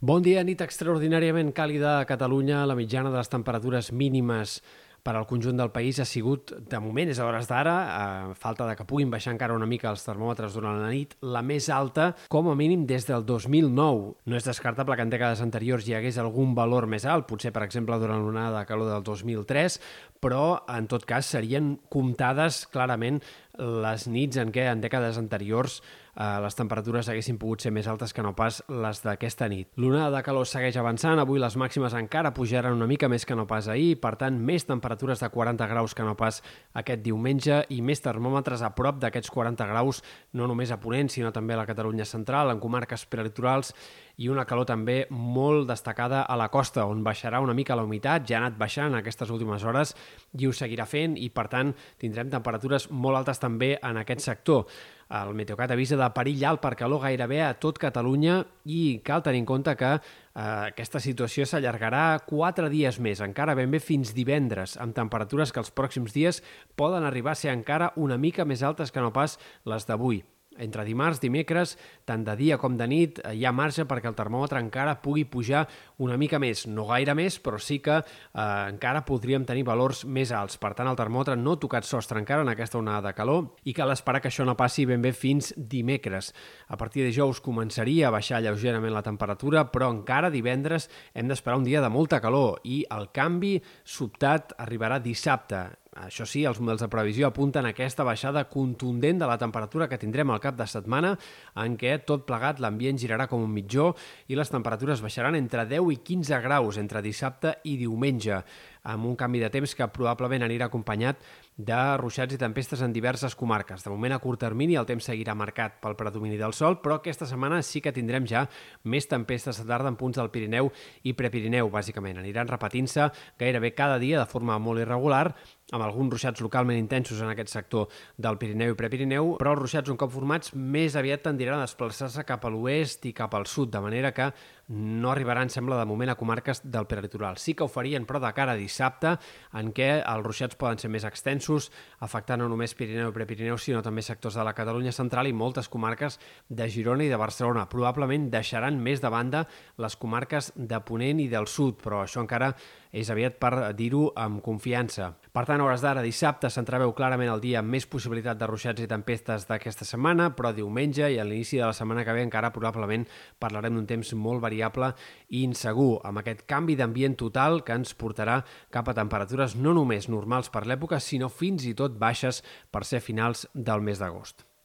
Bon dia, nit extraordinàriament càlida a Catalunya. La mitjana de les temperatures mínimes per al conjunt del país ha sigut, de moment, és a hores d'ara, a falta de que puguin baixar encara una mica els termòmetres durant la nit, la més alta, com a mínim, des del 2009. No és descartable que en dècades anteriors hi hagués algun valor més alt, potser, per exemple, durant l'onada de calor del 2003, però, en tot cas, serien comptades clarament les nits en què en dècades anteriors eh, les temperatures haguessin pogut ser més altes que no pas les d'aquesta nit. L'onada de calor segueix avançant, avui les màximes encara pujaran una mica més que no pas ahir, per tant, més temperatures de 40 graus que no pas aquest diumenge i més termòmetres a prop d'aquests 40 graus, no només a Ponent, sinó també a la Catalunya central, en comarques prelitorals i una calor també molt destacada a la costa, on baixarà una mica la humitat, ja ha anat baixant aquestes últimes hores i ho seguirà fent i, per tant, tindrem temperatures molt altes també en aquest sector. El Meteocat avisa de perill alt per calor gairebé a tot Catalunya i cal tenir en compte que eh, aquesta situació s'allargarà quatre dies més, encara ben bé fins divendres, amb temperatures que els pròxims dies poden arribar a ser encara una mica més altes que no pas les d'avui. Entre dimarts, dimecres, tant de dia com de nit, hi ha marge perquè el termòmetre encara pugui pujar una mica més. No gaire més, però sí que eh, encara podríem tenir valors més alts. Per tant, el termòmetre no ha tocat sostre encara en aquesta onada de calor i cal esperar que això no passi ben bé fins dimecres. A partir de dijous començaria a baixar lleugerament la temperatura, però encara divendres hem d'esperar un dia de molta calor i el canvi sobtat arribarà dissabte això sí, els models de previsió apunten a aquesta baixada contundent de la temperatura que tindrem al cap de setmana, en què tot plegat l'ambient girarà com un mitjó i les temperatures baixaran entre 10 i 15 graus entre dissabte i diumenge amb un canvi de temps que probablement anirà acompanyat de ruixats i tempestes en diverses comarques. De moment, a curt termini, el temps seguirà marcat pel predomini del sol, però aquesta setmana sí que tindrem ja més tempestes de tarda en punts del Pirineu i Prepirineu, bàsicament. Aniran repetint-se gairebé cada dia de forma molt irregular, amb alguns ruixats localment intensos en aquest sector del Pirineu i Prepirineu, però els ruixats un cop formats més aviat tendiran a desplaçar-se cap a l'oest i cap al sud, de manera que no arribaran, sembla, de moment a comarques del peritoral. Sí que ho farien, però de cara a dissabte, en què els ruixats poden ser més extensos, afectant no només Pirineu i Prepirineu, sinó també sectors de la Catalunya central i moltes comarques de Girona i de Barcelona. Probablement deixaran més de banda les comarques de Ponent i del sud, però això encara és aviat per dir-ho amb confiança. Per tant, hores d'ara, dissabte, s'entreveu clarament el dia amb més possibilitat de ruixats i tempestes d'aquesta setmana, però diumenge i a l'inici de la setmana que ve encara probablement parlarem d'un temps molt variable i insegur, amb aquest canvi d'ambient total que ens portarà cap a temperatures no només normals per l'època, sinó fins i tot baixes per ser finals del mes d'agost.